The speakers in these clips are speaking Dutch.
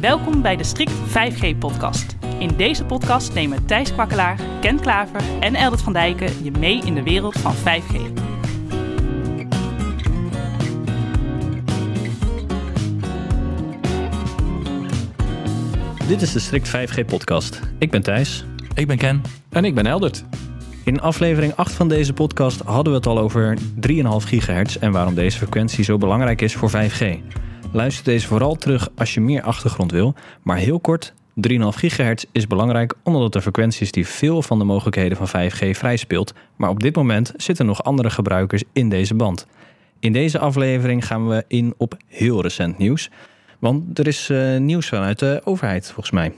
Welkom bij de Strict 5G-podcast. In deze podcast nemen Thijs Kwakkelaar, Ken Klaver en Eldert van Dijken je mee in de wereld van 5G. Dit is de Strict 5G-podcast. Ik ben Thijs. Ik ben Ken. En ik ben Eldert. In aflevering 8 van deze podcast hadden we het al over 3,5 gigahertz en waarom deze frequentie zo belangrijk is voor 5G. Luister deze vooral terug als je meer achtergrond wil, maar heel kort, 3,5 gigahertz is belangrijk omdat een frequentie is die veel van de mogelijkheden van 5G vrijspeelt, maar op dit moment zitten nog andere gebruikers in deze band. In deze aflevering gaan we in op heel recent nieuws, want er is uh, nieuws vanuit de overheid volgens mij.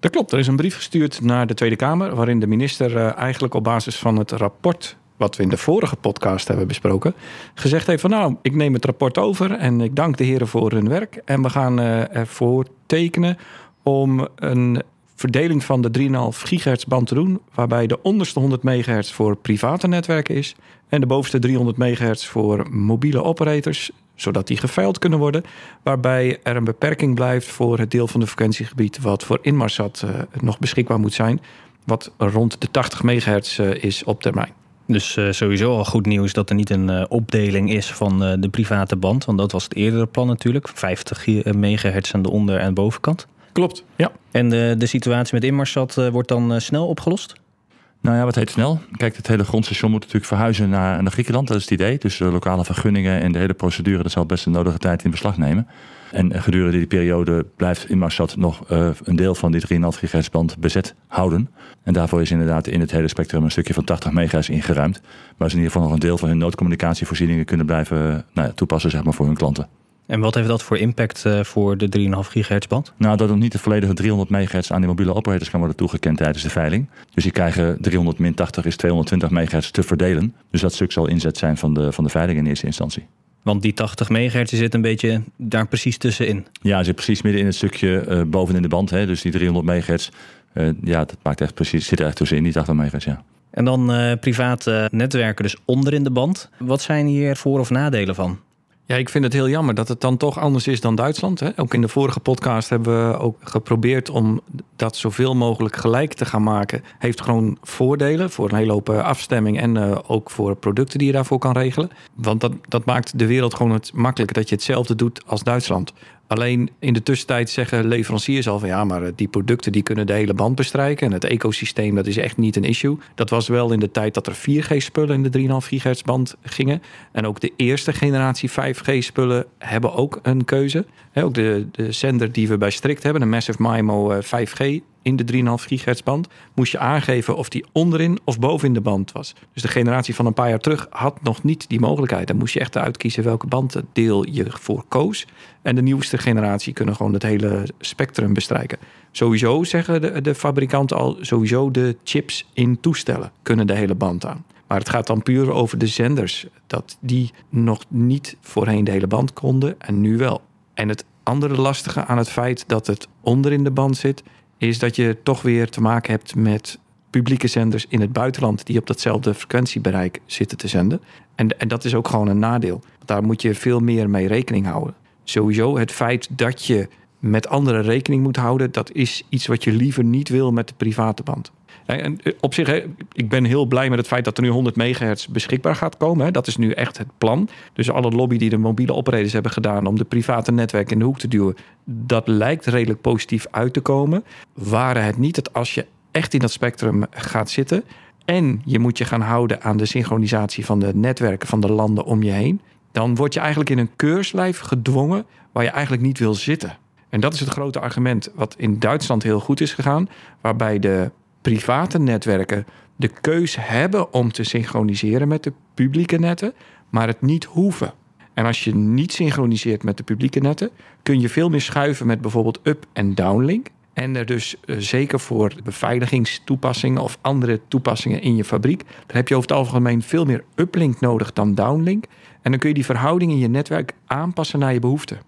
Dat klopt, er is een brief gestuurd naar de Tweede Kamer waarin de minister uh, eigenlijk op basis van het rapport wat we in de vorige podcast hebben besproken, gezegd heeft van nou, ik neem het rapport over en ik dank de heren voor hun werk. En we gaan uh, ervoor tekenen om een verdeling van de 3,5 gigahertz band te doen, waarbij de onderste 100 megahertz voor private netwerken is en de bovenste 300 megahertz voor mobiele operators, zodat die geveild kunnen worden, waarbij er een beperking blijft voor het deel van de frequentiegebied wat voor Inmarsat uh, nog beschikbaar moet zijn, wat rond de 80 megahertz uh, is op termijn. Dus uh, sowieso al goed nieuws dat er niet een uh, opdeling is van uh, de private band. Want dat was het eerdere plan natuurlijk. 50 megahertz aan de onder- en bovenkant. Klopt, ja. En de, de situatie met Inmarsat wordt dan snel opgelost? Nou ja, wat heet snel? Kijk, het hele grondstation moet natuurlijk verhuizen naar, naar Griekenland. Dat is het idee. Dus de lokale vergunningen en de hele procedure... dat zal best een nodige tijd in beslag nemen. En gedurende die periode blijft Inmarsat nog uh, een deel van die 3,5 gigahertz band bezet houden. En daarvoor is inderdaad in het hele spectrum een stukje van 80 megahertz ingeruimd. Waar ze in ieder geval nog een deel van hun noodcommunicatievoorzieningen kunnen blijven nou ja, toepassen zeg maar, voor hun klanten. En wat heeft dat voor impact uh, voor de 3,5 gigahertz band? Nou, dat nog niet de volledige 300 megahertz aan die mobiele operators kan worden toegekend tijdens de veiling. Dus die krijgen 300 min 80 is 220 megahertz te verdelen. Dus dat stuk zal inzet zijn van de, van de veiling in eerste instantie. Want die 80 megahertz zit een beetje daar precies tussenin. Ja, zit precies midden in het stukje uh, bovenin de band. Hè. Dus die 300 megahertz, uh, ja, dat maakt echt precies, zit er echt tussenin, die 80 megahertz, ja. En dan uh, private netwerken dus onder in de band. Wat zijn hier voor- of nadelen van? Ja, ik vind het heel jammer dat het dan toch anders is dan Duitsland. Hè? Ook in de vorige podcast hebben we ook geprobeerd om dat zoveel mogelijk gelijk te gaan maken. Heeft gewoon voordelen voor een hele hoop afstemming en uh, ook voor producten die je daarvoor kan regelen. Want dat, dat maakt de wereld gewoon het makkelijker dat je hetzelfde doet als Duitsland. Alleen in de tussentijd zeggen leveranciers al van ja, maar die producten die kunnen de hele band bestrijken. En het ecosysteem, dat is echt niet een issue. Dat was wel in de tijd dat er 4G-spullen in de 3,5 gigahertz band gingen. En ook de eerste generatie 5G-spullen hebben ook een keuze. Ook de, de zender die we bij Strict hebben, de Massive MIMO 5G in de 3,5 gigahertz band, moest je aangeven of die onderin of bovenin de band was. Dus de generatie van een paar jaar terug had nog niet die mogelijkheid. Dan moest je echt uitkiezen welke banddeel je voor koos. En de nieuwste generatie kunnen gewoon het hele spectrum bestrijken. Sowieso zeggen de, de fabrikanten al, sowieso de chips in toestellen kunnen de hele band aan. Maar het gaat dan puur over de zenders. Dat die nog niet voorheen de hele band konden en nu wel. En het andere lastige aan het feit dat het onderin de band zit, is dat je toch weer te maken hebt met publieke zenders in het buitenland die op datzelfde frequentiebereik zitten te zenden. En, en dat is ook gewoon een nadeel. Daar moet je veel meer mee rekening houden. Sowieso het feit dat je met anderen rekening moet houden, dat is iets wat je liever niet wil met de private band. En op zich, ik ben heel blij met het feit dat er nu 100 megahertz beschikbaar gaat komen. Dat is nu echt het plan. Dus alle lobby die de mobiele operators hebben gedaan om de private netwerken in de hoek te duwen, dat lijkt redelijk positief uit te komen. Waren het niet dat als je echt in dat spectrum gaat zitten en je moet je gaan houden aan de synchronisatie van de netwerken van de landen om je heen, dan word je eigenlijk in een keurslijf gedwongen waar je eigenlijk niet wil zitten. En dat is het grote argument wat in Duitsland heel goed is gegaan, waarbij de private netwerken de keus hebben om te synchroniseren met de publieke netten, maar het niet hoeven. En als je niet synchroniseert met de publieke netten, kun je veel meer schuiven met bijvoorbeeld up- en downlink. En er dus uh, zeker voor beveiligingstoepassingen of andere toepassingen in je fabriek, dan heb je over het algemeen veel meer uplink nodig dan downlink. En dan kun je die verhouding in je netwerk aanpassen naar je behoeften.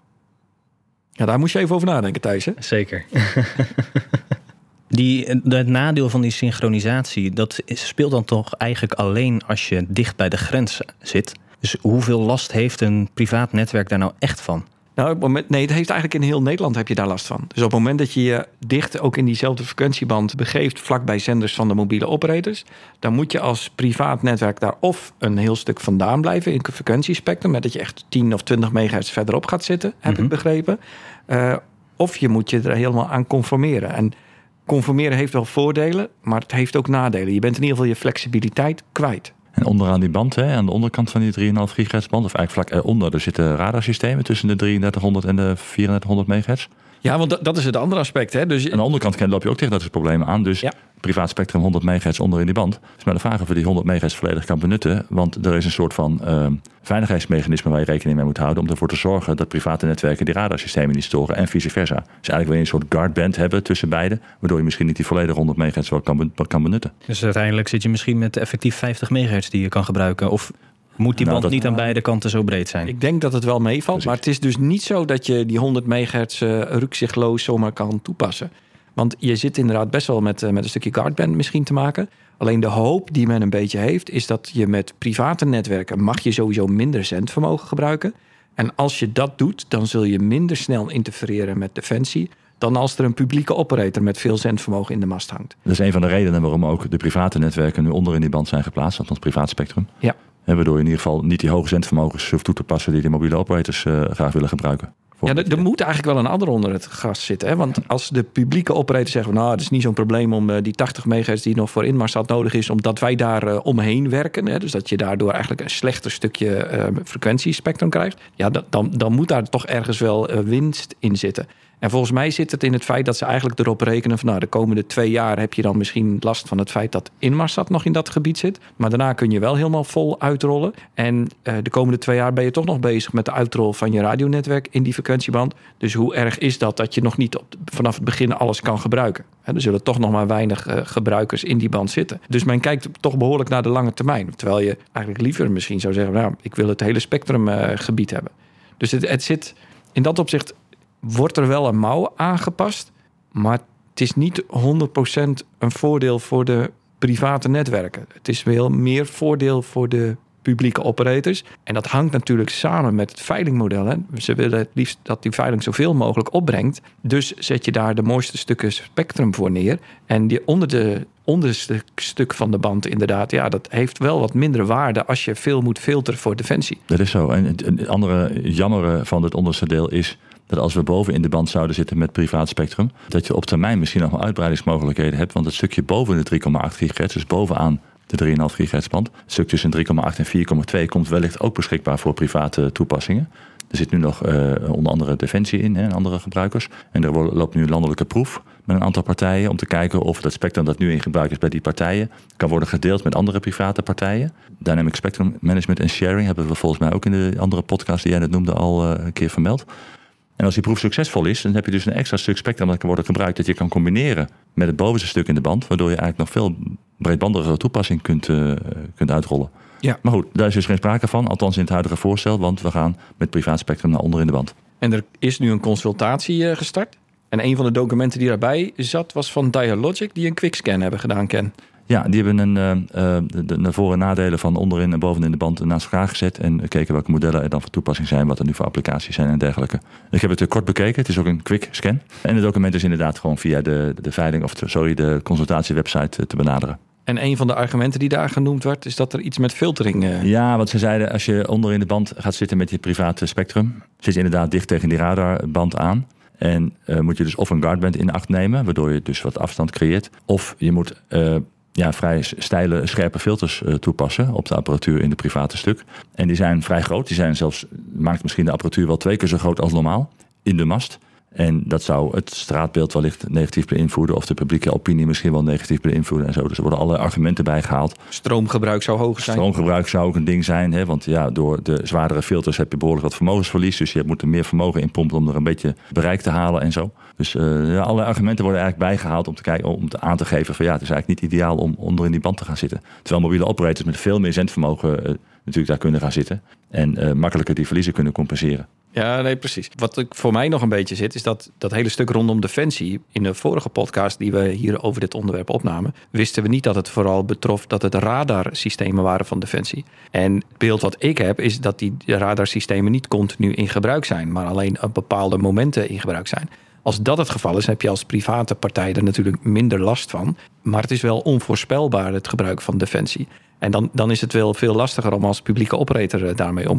Ja, daar moest je even over nadenken, Thijs. Hè? Zeker. Die, het nadeel van die synchronisatie, dat speelt dan toch eigenlijk alleen als je dicht bij de grens zit. Dus hoeveel last heeft een privaat netwerk daar nou echt van? Nou, op het moment, nee, het heeft eigenlijk in heel Nederland heb je daar last van. Dus op het moment dat je je dicht ook in diezelfde frequentieband begeeft, vlakbij zenders van de mobiele operators, dan moet je als privaat netwerk daar of een heel stuk vandaan blijven in frequentiespectrum, met dat je echt 10 of 20 megahertz verderop gaat zitten, heb Mhm. ik begrepen. Uh, of je moet je er helemaal aan conformeren. En conformeren heeft wel voordelen, maar het heeft ook nadelen. Je bent in ieder geval je flexibiliteit kwijt. En onderaan die band, hè, aan de onderkant van die 3,5 gigahertz band, of eigenlijk vlak eronder, er zitten radarsystemen tussen de 3300 en de 3400 megahertz. Ja, want dat, dat is het andere aspect. Hè? Dus, aan de onderkant ken- loop je ook tegen dat soort problemen aan. Dus Ja. privaat spectrum 100 megahertz onder in die band. Het is maar de vraag of je die 100 megahertz volledig kan benutten. Want er is een soort van ehm, veiligheidsmechanisme waar je rekening mee moet houden. Om ervoor te zorgen dat private netwerken die radarsystemen niet storen en vice versa. Dus eigenlijk wil je een soort guardband hebben tussen beide. Waardoor je misschien niet die volledige 100 megahertz wel kan, kan benutten. Dus uiteindelijk zit je misschien met effectief 50 megahertz die je kan gebruiken. Of moet die Nou, band dat- niet aan beide kanten zo breed zijn? Ik denk dat het wel meevalt, Precies. maar het is dus niet zo dat je die 100 megahertz uh, rukzichtloos zomaar kan toepassen. Want je zit inderdaad best wel met, uh, met een stukje guardband misschien te maken. Alleen de hoop die men een beetje heeft, is dat je met private netwerken mag je sowieso minder zendvermogen gebruiken. En als je dat doet, dan zul je minder snel interfereren met defensie dan als er een publieke operator met veel zendvermogen in de mast hangt. Dat is een van de redenen waarom ook de private netwerken nu onder in die band zijn geplaatst. Althans privaat spectrum. Ja. En waardoor je in ieder geval niet die hoge zendvermogens hoeft toe te passen die de mobiele operators uh, graag willen gebruiken. Ja, er, er moet eigenlijk wel een ander onder het gas zitten. Hè? Want als de publieke operators zeggen... nou, het is niet zo'n probleem om uh, die 80 megahertz die nog voor Inmarsat nodig is... omdat wij daar uh, omheen werken. Hè? Dus dat je daardoor eigenlijk een slechter stukje frequentiespectrum krijgt. Ja, dan, dan moet daar toch ergens wel winst in zitten. En volgens mij zit het in het feit dat ze eigenlijk erop rekenen... van nou, de komende twee jaar heb je dan misschien last van het feit... dat Inmarsat nog in dat gebied zit. Maar daarna kun je wel helemaal vol uitrollen. En uh, de komende twee jaar ben je toch nog bezig... met de uitrol van je radionetwerk in die frequentieband. Dus hoe erg is dat dat je nog niet vanaf het begin alles kan gebruiken? He, er zullen toch nog maar weinig uh, gebruikers in die band zitten. Dus men kijkt toch behoorlijk naar de lange termijn. Terwijl je eigenlijk liever misschien zou zeggen... nou, ik wil het hele spectrumgebied uh, hebben. Dus het, het zit in dat opzicht wordt er wel een mouw aangepast. Maar het is niet 100% een voordeel voor de private netwerken. Het is wel meer voordeel voor de publieke operators. En dat hangt natuurlijk samen met het veilingmodel. Hè. Ze willen het liefst dat die veiling zoveel mogelijk opbrengt. Dus zet je daar de mooiste stukken spectrum voor neer. En die onder de onderste stuk van de band inderdaad... ja, dat heeft wel wat minder waarde als je veel moet filteren voor defensie. Dat is zo. En het andere jammere van het onderste deel is dat als we boven in de band zouden zitten met privaat spectrum, dat je op termijn misschien nog wel uitbreidingsmogelijkheden hebt. Want het stukje boven de 3,8 gigahertz, dus bovenaan de 3,5 gigahertz band, het stuk tussen 3,8 en 4,2 komt wellicht ook beschikbaar voor private toepassingen. Er zit nu nog uh, onder andere Defensie in hè, en andere gebruikers. En er loopt nu een landelijke proef met een aantal partijen om te kijken of dat spectrum dat nu in gebruik is bij die partijen kan worden gedeeld met andere private partijen. Dynamic Spectrum Management en Sharing hebben we volgens mij ook in de andere podcast die jij net noemde al uh, een keer vermeld. En als die proef succesvol is, dan heb je dus een extra stuk spectrum dat kan worden gebruikt dat je kan combineren met het bovenste stuk in de band, waardoor je eigenlijk nog veel breedbandigere toepassing kunt, uh, kunt uitrollen. Ja. Maar goed, daar is dus geen sprake van, althans in het huidige voorstel, want we gaan met privaat spectrum naar onder in de band. En er is nu een consultatie uh, gestart. En een van de documenten die daarbij zat, was van Dialogic, die een quickscan hebben gedaan, Ken. Ja, die hebben een, uh, de, de voor- en nadelen van onderin en bovenin de band naast elkaar gezet. En gekeken welke modellen er dan voor toepassing zijn, wat er nu voor applicaties zijn en dergelijke. Ik heb het kort bekeken, het is ook een quick scan. En het document is inderdaad gewoon via de, de veiling, of sorry, de consultatiewebsite te benaderen. En een van de argumenten die daar genoemd werd, is dat er iets met filtering. Uh... Ja, wat ze zeiden, als je onderin de band gaat zitten met je private spectrum, zit je inderdaad dicht tegen die radarband aan. En uh, moet je dus of een guardband in acht nemen, waardoor je dus wat afstand creëert. Of je moet uh, ja, vrij steile, scherpe filters uh, toepassen op de apparatuur in de private stuk. En die zijn vrij groot. Die zijn zelfs, maakt misschien de apparatuur wel twee keer zo groot als normaal in de mast. En dat zou het straatbeeld wellicht negatief beïnvloeden. Of de publieke opinie misschien wel negatief beïnvloeden en zo. Dus er worden allerlei argumenten bijgehaald. Stroomgebruik zou hoger zijn. Stroomgebruik zou ook een ding zijn. Hè? Want ja, door de zwaardere filters heb je behoorlijk wat vermogensverlies. Dus je moet er meer vermogen in pompen om er een beetje bereik te halen en zo. Dus uh, ja, allerlei argumenten worden eigenlijk bijgehaald om te kijken, om te aan te geven van ja, het is eigenlijk niet ideaal om onder in die band te gaan zitten. Terwijl mobiele operators met veel meer zendvermogen uh, natuurlijk daar kunnen gaan zitten. En uh, makkelijker die verliezen kunnen compenseren. Ja, nee, precies. Wat voor mij nog een beetje zit, is dat dat hele stuk rondom defensie. In de vorige podcast die we hier over dit onderwerp opnamen, wisten we niet dat het vooral betrof dat het radarsystemen waren van defensie. En het beeld wat ik heb, is dat die radarsystemen niet continu in gebruik zijn, maar alleen op bepaalde momenten in gebruik zijn. Als dat het geval is, heb je als private partij er natuurlijk minder last van. Maar het is wel onvoorspelbaar, het gebruik van defensie. En dan, dan is het wel veel lastiger om als publieke operator eh, daarmee om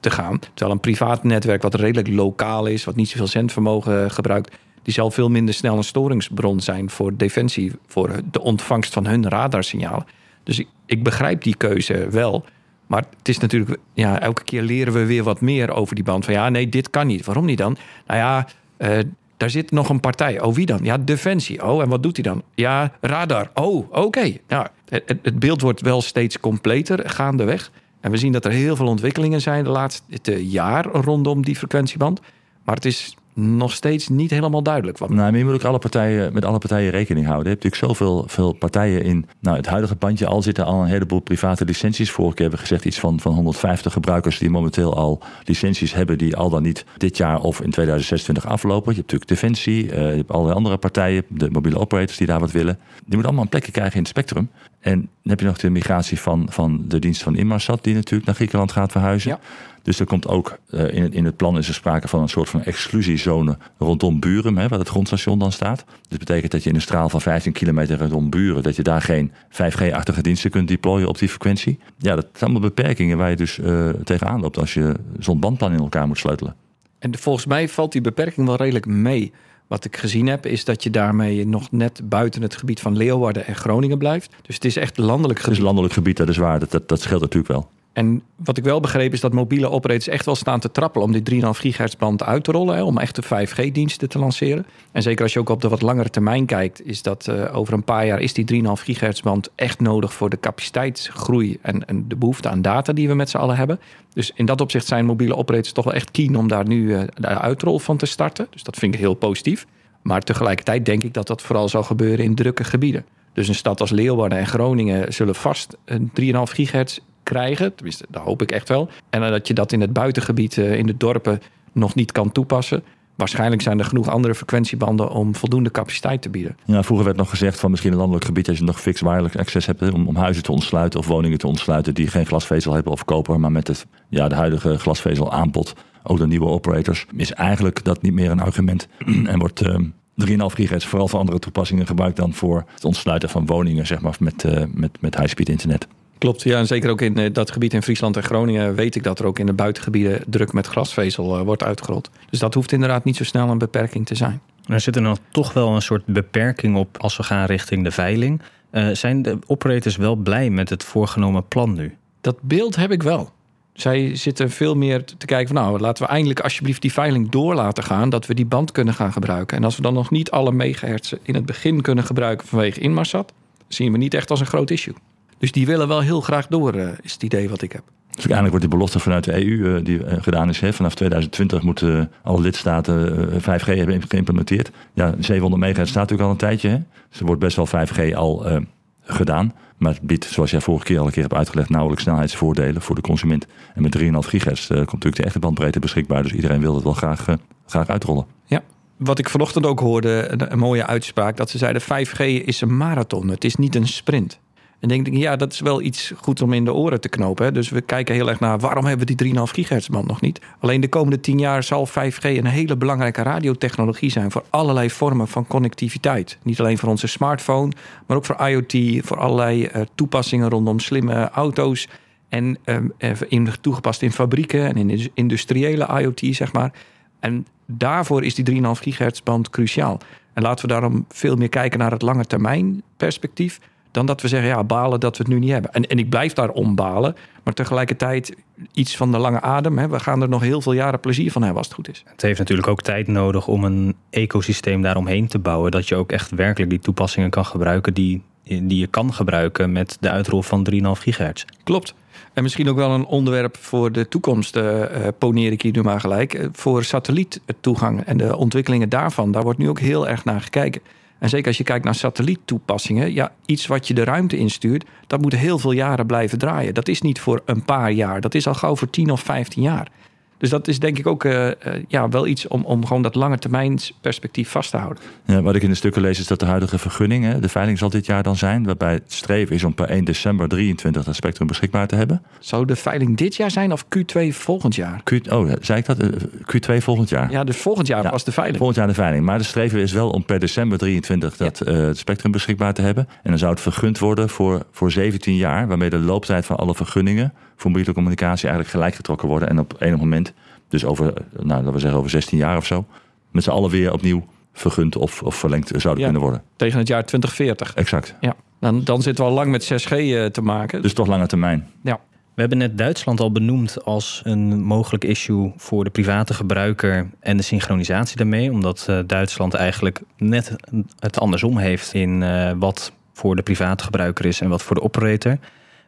te gaan. Terwijl een privaat netwerk wat redelijk lokaal is, wat niet zoveel zendvermogen gebruikt, die zal veel minder snel een storingsbron zijn voor defensie, voor de ontvangst van hun radarsignalen. Dus ik, ik begrijp die keuze wel. Maar het is natuurlijk, ja, elke keer leren we weer wat meer over die band. Van ja, nee, dit kan niet. Waarom niet dan? Nou ja, uh, daar zit nog een partij. Oh, wie dan? Ja, Defensie. Oh, en wat doet hij dan? Ja, radar. Oh, oké. Nou, het, het, beeld wordt wel steeds completer gaandeweg. En we zien dat er heel veel ontwikkelingen zijn de laatste jaar rondom die frequentieband. Maar het is nog steeds niet helemaal duidelijk. Wat... Nou, je moet ook alle partijen, met alle partijen rekening houden. Je hebt natuurlijk zoveel veel partijen in nou, het huidige bandje. Al zitten al een heleboel private licenties. Keer hebben we gezegd iets van, van 150 gebruikers die momenteel al licenties hebben. Die al dan niet dit jaar of in 2026 aflopen. Je hebt natuurlijk Defensie, uh, je hebt allerlei andere partijen. De mobiele operators die daar wat willen. Die moeten allemaal een plekje krijgen in het spectrum. En dan heb je nog de migratie van, van de dienst van Inmarsat. Die natuurlijk naar Griekenland gaat verhuizen. Ja. Dus er komt ook uh, in, het, in het plan is er sprake van een soort van exclusiezone rondom Buren, hè, waar het grondstation dan staat. Dus dat betekent dat je in een straal van 15 kilometer rondom Buren, dat je daar geen 5G-achtige diensten kunt deployen op die frequentie. Ja, dat zijn allemaal beperkingen waar je dus uh, tegenaan loopt als je zo'n bandplan in elkaar moet sleutelen. En volgens mij valt die beperking wel redelijk mee. Wat ik gezien heb, is dat je daarmee nog net buiten het gebied van Leeuwarden en Groningen blijft. Dus het is echt landelijk gebied. Het is landelijk gebied, dat is waar. Dat, dat, dat scheelt natuurlijk wel. En wat ik wel begreep is dat mobiele operators echt wel staan te trappelen om die 3,5 gigahertz band uit te rollen. Hè, om echte 5G-diensten te lanceren. En zeker als je ook op de wat langere termijn kijkt, is dat uh, over een paar jaar is die 3,5 gigahertz band echt nodig voor de capaciteitsgroei en, en, de behoefte aan data die we met z'n allen hebben. Dus in dat opzicht zijn mobiele operators toch wel echt keen om daar nu uh, de uitrol van te starten. Dus dat vind ik heel positief. Maar tegelijkertijd denk ik dat dat vooral zal gebeuren in drukke gebieden. Dus een stad als Leeuwarden en Groningen zullen vast een 3,5 gigahertz krijgen. Tenminste, dat hoop ik echt wel. En dat je dat in het buitengebied, eh, in de dorpen, nog niet kan toepassen. Waarschijnlijk zijn er genoeg andere frequentiebanden om voldoende capaciteit te bieden. Ja, vroeger werd nog gezegd van misschien een landelijk gebied als je nog fix wireless access hebt om, om huizen te ontsluiten of woningen te ontsluiten die geen glasvezel hebben of koper, maar met het ja, de huidige glasvezel aanbod, ook de nieuwe operators, is eigenlijk dat niet meer een argument en wordt uh, 3,5 gigahertz vooral voor andere toepassingen gebruikt dan voor het ontsluiten van woningen zeg maar, met, uh, met, met high-speed internet. Klopt, ja, en zeker ook in eh, dat gebied in Friesland en Groningen weet ik dat er ook in de buitengebieden druk met glasvezel uh, wordt uitgerold. Dus dat hoeft inderdaad niet zo snel een beperking te zijn. Er zit er dan toch wel een soort beperking op als we gaan richting de veiling. Uh, zijn de operators wel blij met het voorgenomen plan nu? Dat beeld heb ik wel. Zij zitten veel meer te kijken van nou, laten we eindelijk alsjeblieft die veiling door laten gaan, dat we die band kunnen gaan gebruiken. En als we dan nog niet alle megahertz in het begin kunnen gebruiken vanwege Inmarsat, zien we niet echt als een groot issue. Dus die willen wel heel graag door, uh, is het idee wat ik heb. Dus uiteindelijk wordt die belofte vanuit de EU uh, die uh, gedaan is. Hè, vanaf 2020 moeten alle lidstaten 5G hebben geïmplementeerd. Ja, 700 megahertz staat natuurlijk al een tijdje. Hè. Dus er wordt best wel 5G al gedaan. Maar het biedt, zoals jij vorige keer al een keer hebt uitgelegd, nauwelijks snelheidsvoordelen voor de consument. En met 3,5 gigahertz komt natuurlijk de echte bandbreedte beschikbaar. Dus iedereen wil het wel graag, graag uitrollen. Ja, wat ik vanochtend ook hoorde, een mooie uitspraak, dat ze zeiden 5G is een marathon, het is niet een sprint. En denk ik, ja, dat is wel iets goeds om in de oren te knopen. Hè? Dus we kijken heel erg naar waarom hebben we die 3,5 gigahertz band nog niet. Alleen de komende 10 jaar zal 5G een hele belangrijke radiotechnologie zijn voor allerlei vormen van connectiviteit. Niet alleen voor onze smartphone, maar ook voor IoT, voor allerlei uh, toepassingen rondom slimme auto's. En uh, in, toegepast in fabrieken en in industriële IoT, zeg maar. En daarvoor is die 3,5 gigahertz band cruciaal. En laten we daarom veel meer kijken naar het lange termijn perspectief dan dat we zeggen, ja, balen dat we het nu niet hebben. En, en ik blijf daarom balen, maar tegelijkertijd iets van de lange adem. Hè. We gaan er nog heel veel jaren plezier van hebben als het goed is. Het heeft natuurlijk ook tijd nodig om een ecosysteem daaromheen te bouwen. Dat je ook echt werkelijk die toepassingen kan gebruiken die, die je kan gebruiken met de uitrol van 3,5 gigahertz. Klopt. En misschien ook wel een onderwerp voor de toekomst, uh, poneer ik hier nu maar gelijk. Uh, voor satelliettoegang en de ontwikkelingen daarvan. Daar wordt nu ook heel erg naar gekeken. En zeker als je kijkt naar satelliettoepassingen, ja, iets wat je de ruimte instuurt, dat moet heel veel jaren blijven draaien. Dat is niet voor een paar jaar, dat is al gauw voor 10 of 15 jaar. Dus dat is denk ik ook uh, ja, wel iets om, om gewoon dat lange termijn perspectief vast te houden. Ja, wat ik in de stukken lees is dat de huidige vergunning, hè, de veiling zal dit jaar dan zijn, waarbij het streven is om per 1 december 23 dat spectrum beschikbaar te hebben. Zou de veiling dit jaar zijn of Q2 volgend jaar? Q, oh, zei ik dat? Q2 volgend jaar. Ja, dus volgend jaar was de veiling. Volgend jaar de veiling. Maar de streven is wel om per december 23 dat het spectrum beschikbaar te hebben. En dan zou het vergund worden voor, voor 17 jaar, waarmee de looptijd van alle vergunningen voor mobiele communicatie eigenlijk gelijk getrokken worden. En op enig moment, dus over, nou, laten we zeggen over 16 jaar of zo, met z'n allen weer opnieuw vergund of, of verlengd zouden kunnen worden. Tegen het jaar 2040. Exact. Ja, dan, dan zitten we al lang met 6G eh, te maken. Dus toch lange termijn. Ja. We hebben net Duitsland al benoemd als een mogelijk issue voor de private gebruiker en de synchronisatie daarmee. Omdat uh, Duitsland eigenlijk net het andersom heeft in wat voor de private gebruiker is en wat voor de operator.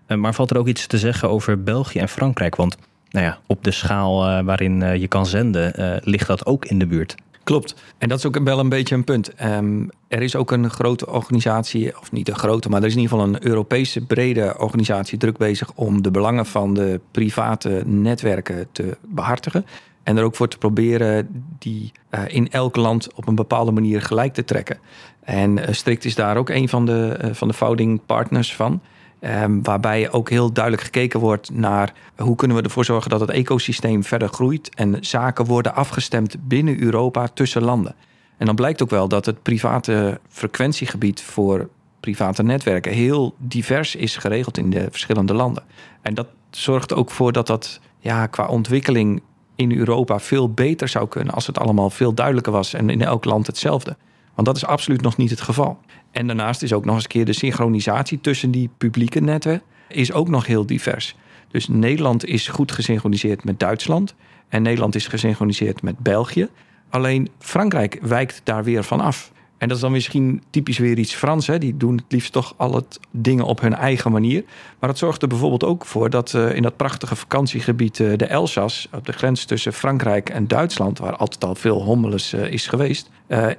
Uh, maar valt er ook iets te zeggen over België en Frankrijk? Want nou ja, op de schaal waarin je kan zenden, ligt dat ook in de buurt. Klopt. En dat is ook wel een beetje een punt. Um, er is ook een grote organisatie, of niet een grote, maar er is in ieder geval een Europese brede organisatie druk bezig om de belangen van de private netwerken te behartigen. En er ook voor te proberen die in elk land op een bepaalde manier gelijk te trekken. En Strict is daar ook een van de, van de founding partners van. Um, waarbij ook heel duidelijk gekeken wordt naar hoe kunnen we ervoor zorgen dat het ecosysteem verder groeit en zaken worden afgestemd binnen Europa tussen landen. En dan blijkt ook wel dat het private frequentiegebied voor private netwerken heel divers is geregeld in de verschillende landen. En dat zorgt ook voor dat dat ja, qua ontwikkeling in Europa veel beter zou kunnen als het allemaal veel duidelijker was en in elk land hetzelfde. Want dat is absoluut nog niet het geval. En daarnaast is ook nog eens een keer de synchronisatie tussen die publieke netten is ook nog heel divers. Dus Nederland is goed gesynchroniseerd met Duitsland en Nederland is gesynchroniseerd met België. Alleen Frankrijk wijkt daar weer van af. En dat is dan misschien typisch weer iets Frans. Hè? Die doen het liefst toch al het dingen op hun eigen manier. Maar dat zorgt er bijvoorbeeld ook voor dat uh, in dat prachtige vakantiegebied uh, de Elzas, op de grens tussen Frankrijk en Duitsland, waar altijd al veel hommeles uh, is geweest,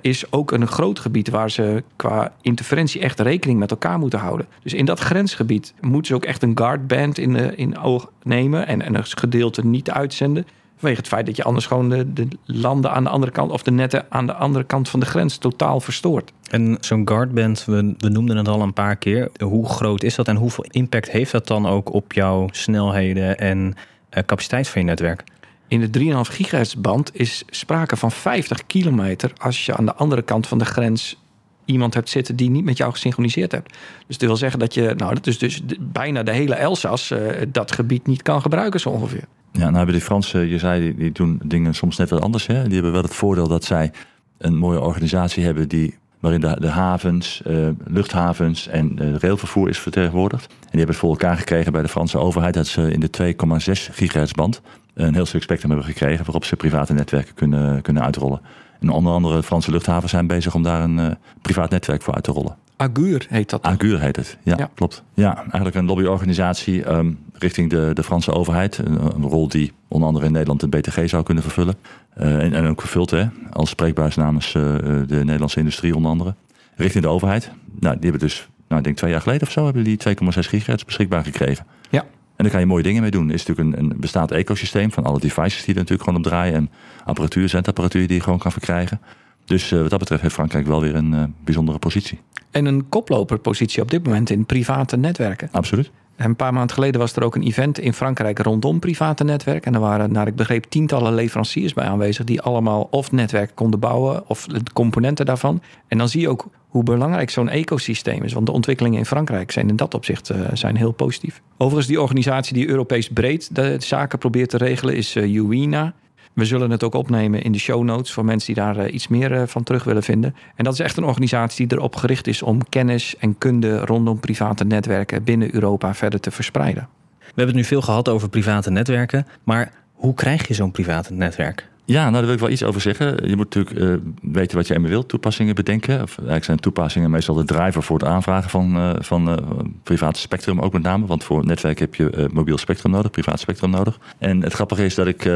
is ook een groot gebied waar ze qua interferentie echt rekening met elkaar moeten houden. Dus in dat grensgebied moeten ze ook echt een guardband in, in oog nemen en, en een gedeelte niet uitzenden. Vanwege het feit dat je anders gewoon de, de, landen aan de andere kant of de netten aan de andere kant van de grens totaal verstoort. En zo'n guardband, we, we noemden het al een paar keer. Hoe groot is dat en hoeveel impact heeft dat dan ook op jouw snelheden en uh, capaciteit van je netwerk? In de 3,5 gigahertz band is sprake van 50 kilometer als je aan de andere kant van de grens iemand hebt zitten die niet met jou gesynchroniseerd hebt. Dus dat wil zeggen dat je, nou, dat is dus bijna de hele Elzas uh, dat gebied niet kan gebruiken zo ongeveer. Ja, nou hebben die Fransen, je zei, die, doen dingen soms net wat anders. Hè? Die hebben wel het voordeel dat zij een mooie organisatie hebben die, waarin de, de havens, uh, luchthavens en uh, railvervoer is vertegenwoordigd. En die hebben het voor elkaar gekregen bij de Franse overheid dat ze in de 2,6 gigahertz band een heel stuk spectrum hebben gekregen waarop ze private netwerken kunnen, kunnen uitrollen. En onder andere Franse luchthavens zijn bezig om daar een uh, privaat netwerk voor uit te rollen. Agur heet dat. Agur heet het, ja, ja, klopt. Ja, eigenlijk een lobbyorganisatie um, richting de, de Franse overheid. Een, een, rol die onder andere in Nederland de BTG zou kunnen vervullen. Uh, en, en, ook vervuld hè, als spreekbuis namens uh, de Nederlandse industrie onder andere. Richting de overheid. Nou, die hebben dus, nou, ik denk twee jaar geleden of zo, hebben die 2,6 gigahertz beschikbaar gekregen. Ja. En daar kan je mooie dingen mee doen. Er is natuurlijk een, een bestaand ecosysteem van alle devices die er natuurlijk gewoon op draaien. En apparatuur, zendapparatuur die je gewoon kan verkrijgen. Dus uh, wat dat betreft heeft Frankrijk wel weer een uh, bijzondere positie. En een koploperpositie op dit moment in private netwerken. Absoluut. En een paar maanden geleden was er ook een event in Frankrijk rondom private netwerken. En er waren, naar ik begreep, tientallen leveranciers bij aanwezig die allemaal of netwerken konden bouwen of de componenten daarvan. En dan zie je ook hoe belangrijk zo'n ecosysteem is. Want de ontwikkelingen in Frankrijk zijn in dat opzicht uh, zijn heel positief. Overigens, die organisatie die Europees breed de zaken probeert te regelen is uh. We zullen het ook opnemen in de show notes voor mensen die daar uh, iets meer uh, van terug willen vinden. En dat is echt een organisatie die erop gericht is om kennis en kunde rondom private netwerken binnen Europa verder te verspreiden. We hebben het nu veel gehad over private netwerken, maar hoe krijg je zo'n private netwerk? Ja, nou daar wil ik wel iets over zeggen. Je moet natuurlijk uh, weten wat je ermee wilt, toepassingen bedenken. Of eigenlijk zijn toepassingen meestal de driver voor het aanvragen van, uh, van uh, privaat spectrum ook met name. Want voor netwerk heb je mobiel spectrum nodig, privaat spectrum nodig. En het grappige is dat ik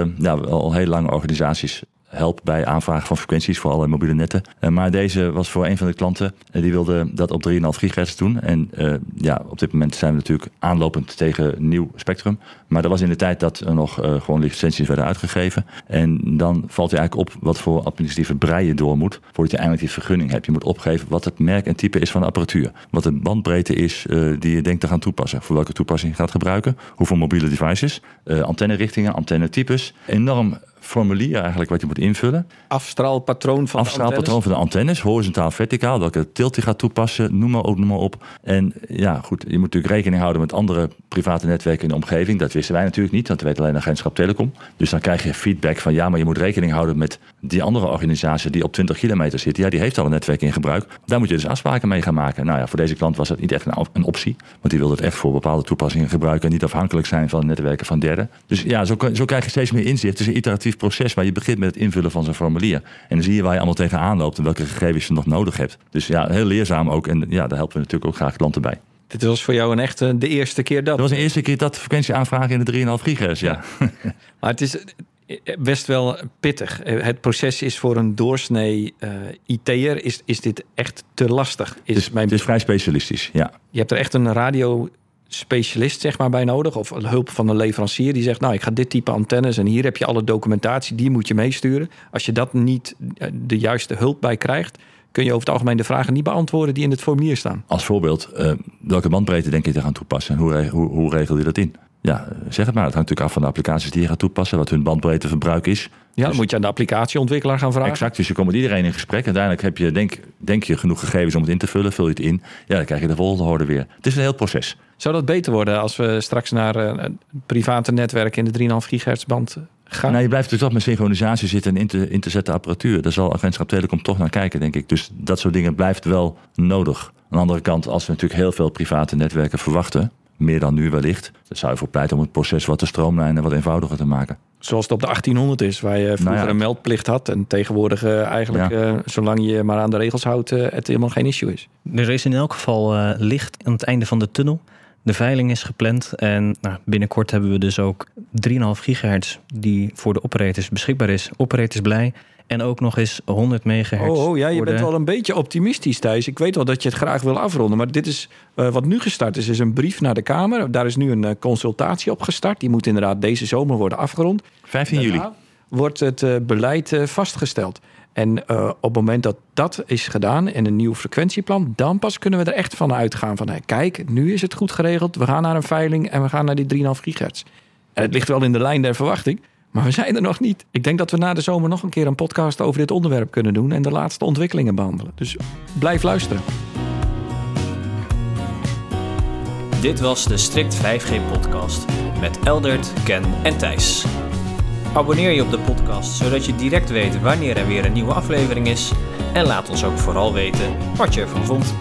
al heel lang organisaties help bij aanvragen van frequenties voor alle mobiele netten. Uh, maar deze was voor een van de klanten, uh, die wilde dat op 3,5 gigahertz doen. En uh, ja, op dit moment zijn we natuurlijk aanlopend tegen nieuw spectrum. Maar dat was in de tijd dat er nog gewoon licenties werden uitgegeven. En dan valt je eigenlijk op wat voor administratieve brei je door moet voordat je eindelijk die vergunning hebt. Je moet opgeven wat het merk en type is van de apparatuur. Wat de bandbreedte is die je denkt te gaan toepassen. Voor welke toepassing je gaat gebruiken. Hoeveel mobiele devices. antenne-richtingen, antenne-types. Enorm formulier eigenlijk wat je moet invullen. Afstraalpatroon van Afstraalpatroon van de antennes, horizontaal, verticaal, welke tilt je gaat toepassen, noem maar, ook, noem maar op. En ja, goed, je moet natuurlijk rekening houden met andere private netwerken in de omgeving. Dat wisten wij natuurlijk niet, want we weten alleen agentschap Telecom. Dus dan krijg je feedback van ja, maar je moet rekening houden met die andere organisatie die op 20 kilometer zit. Ja, die heeft al een netwerk in gebruik. Daar moet je dus afspraken mee gaan maken. Nou ja, voor deze klant was dat niet echt een, een optie, want die wilde het echt voor bepaalde toepassingen gebruiken en niet afhankelijk zijn van netwerken van derden. Dus ja, zo, zo krijg je steeds meer inzicht. Het is een proces waar je begint met het invullen van zo'n formulier. En dan zie je waar je allemaal tegenaan loopt en welke gegevens je nog nodig hebt. Dus ja, heel leerzaam ook. En ja, daar helpen we natuurlijk ook graag klanten bij. Dit was voor jou een echte de eerste keer dat. Dat was de eerste keer dat frequentie aanvragen in de 3,5 gigahertz, ja. maar het is best wel pittig. Het proces is voor een doorsnee uh, IT'er, is, is dit echt te lastig? Is het, is, mijn... het is vrij specialistisch, ja. Je hebt er echt een radio specialist zeg maar, bij nodig. Of hulp van een leverancier die zegt... nou, ik ga dit type antennes en hier heb je alle documentatie... die moet je meesturen. Als je dat niet eh, de juiste hulp bij krijgt... kun je over het algemeen de vragen niet beantwoorden... die in het formulier staan. Als voorbeeld, uh, welke bandbreedte denk je te gaan toepassen? Hoe, hoe, hoe regel je dat in? Ja, zeg het maar. Het hangt natuurlijk af van de applicaties die je gaat toepassen, wat hun bandbreedteverbruik is. Ja, dan dus, moet je aan de applicatieontwikkelaar gaan vragen. Exact, dus je komt met iedereen in gesprek. Uiteindelijk heb je, denk, denk je, genoeg gegevens om het in te vullen. Vul je het in, ja, dan krijg je de volgende hoorde weer. Het is een heel proces. Zou dat beter worden als we straks naar uh, private netwerken in de 3,5 gigahertz band gaan? Nou, je blijft dus toch met synchronisatie zitten en in te, in te zetten apparatuur. Daar zal agentschap Telecom toch naar kijken, denk ik. Dus dat soort dingen blijft wel nodig. Aan de andere kant, als we natuurlijk heel veel private netwerken verwachten meer dan nu wellicht. Dan zou je voor pleiten om het proces wat te stroomlijnen en wat eenvoudiger te maken. Zoals het op de 1800 is, waar je vroeger nou een meldplicht had. En tegenwoordig uh, eigenlijk, ja. uh, zolang je maar aan de regels houdt, uh, het helemaal geen issue is. Er is in elk geval licht aan het einde van de tunnel. De veiling is gepland en nou, binnenkort hebben we dus ook 3,5 gigahertz die voor de operators beschikbaar is. Operators blij. En ook nog eens 100 megahertz. Oh, oh ja, je bent wel een beetje optimistisch, Thijs. Ik weet wel dat je het graag wil afronden. Maar dit is uh, wat nu gestart is, is een brief naar de Kamer. Daar is nu een uh, consultatie op gestart. Die moet inderdaad deze zomer worden afgerond. 15 juli. Wordt het uh, beleid vastgesteld. En op het moment dat dat is gedaan en een nieuw frequentieplan, dan pas kunnen we er echt van uitgaan van, hey, kijk, nu is het goed geregeld. We gaan naar een veiling en we gaan naar die 3,5 gigahertz. En het ligt wel in de lijn der verwachting. Maar we zijn er nog niet. Ik denk dat we na de zomer nog een keer een podcast over dit onderwerp kunnen doen en de laatste ontwikkelingen behandelen. Dus blijf luisteren. Dit was de Strict 5G podcast met Eldert, Ken en Thijs. Abonneer je op de podcast zodat je direct weet wanneer er weer een nieuwe aflevering is. En laat ons ook vooral weten wat je ervan vond.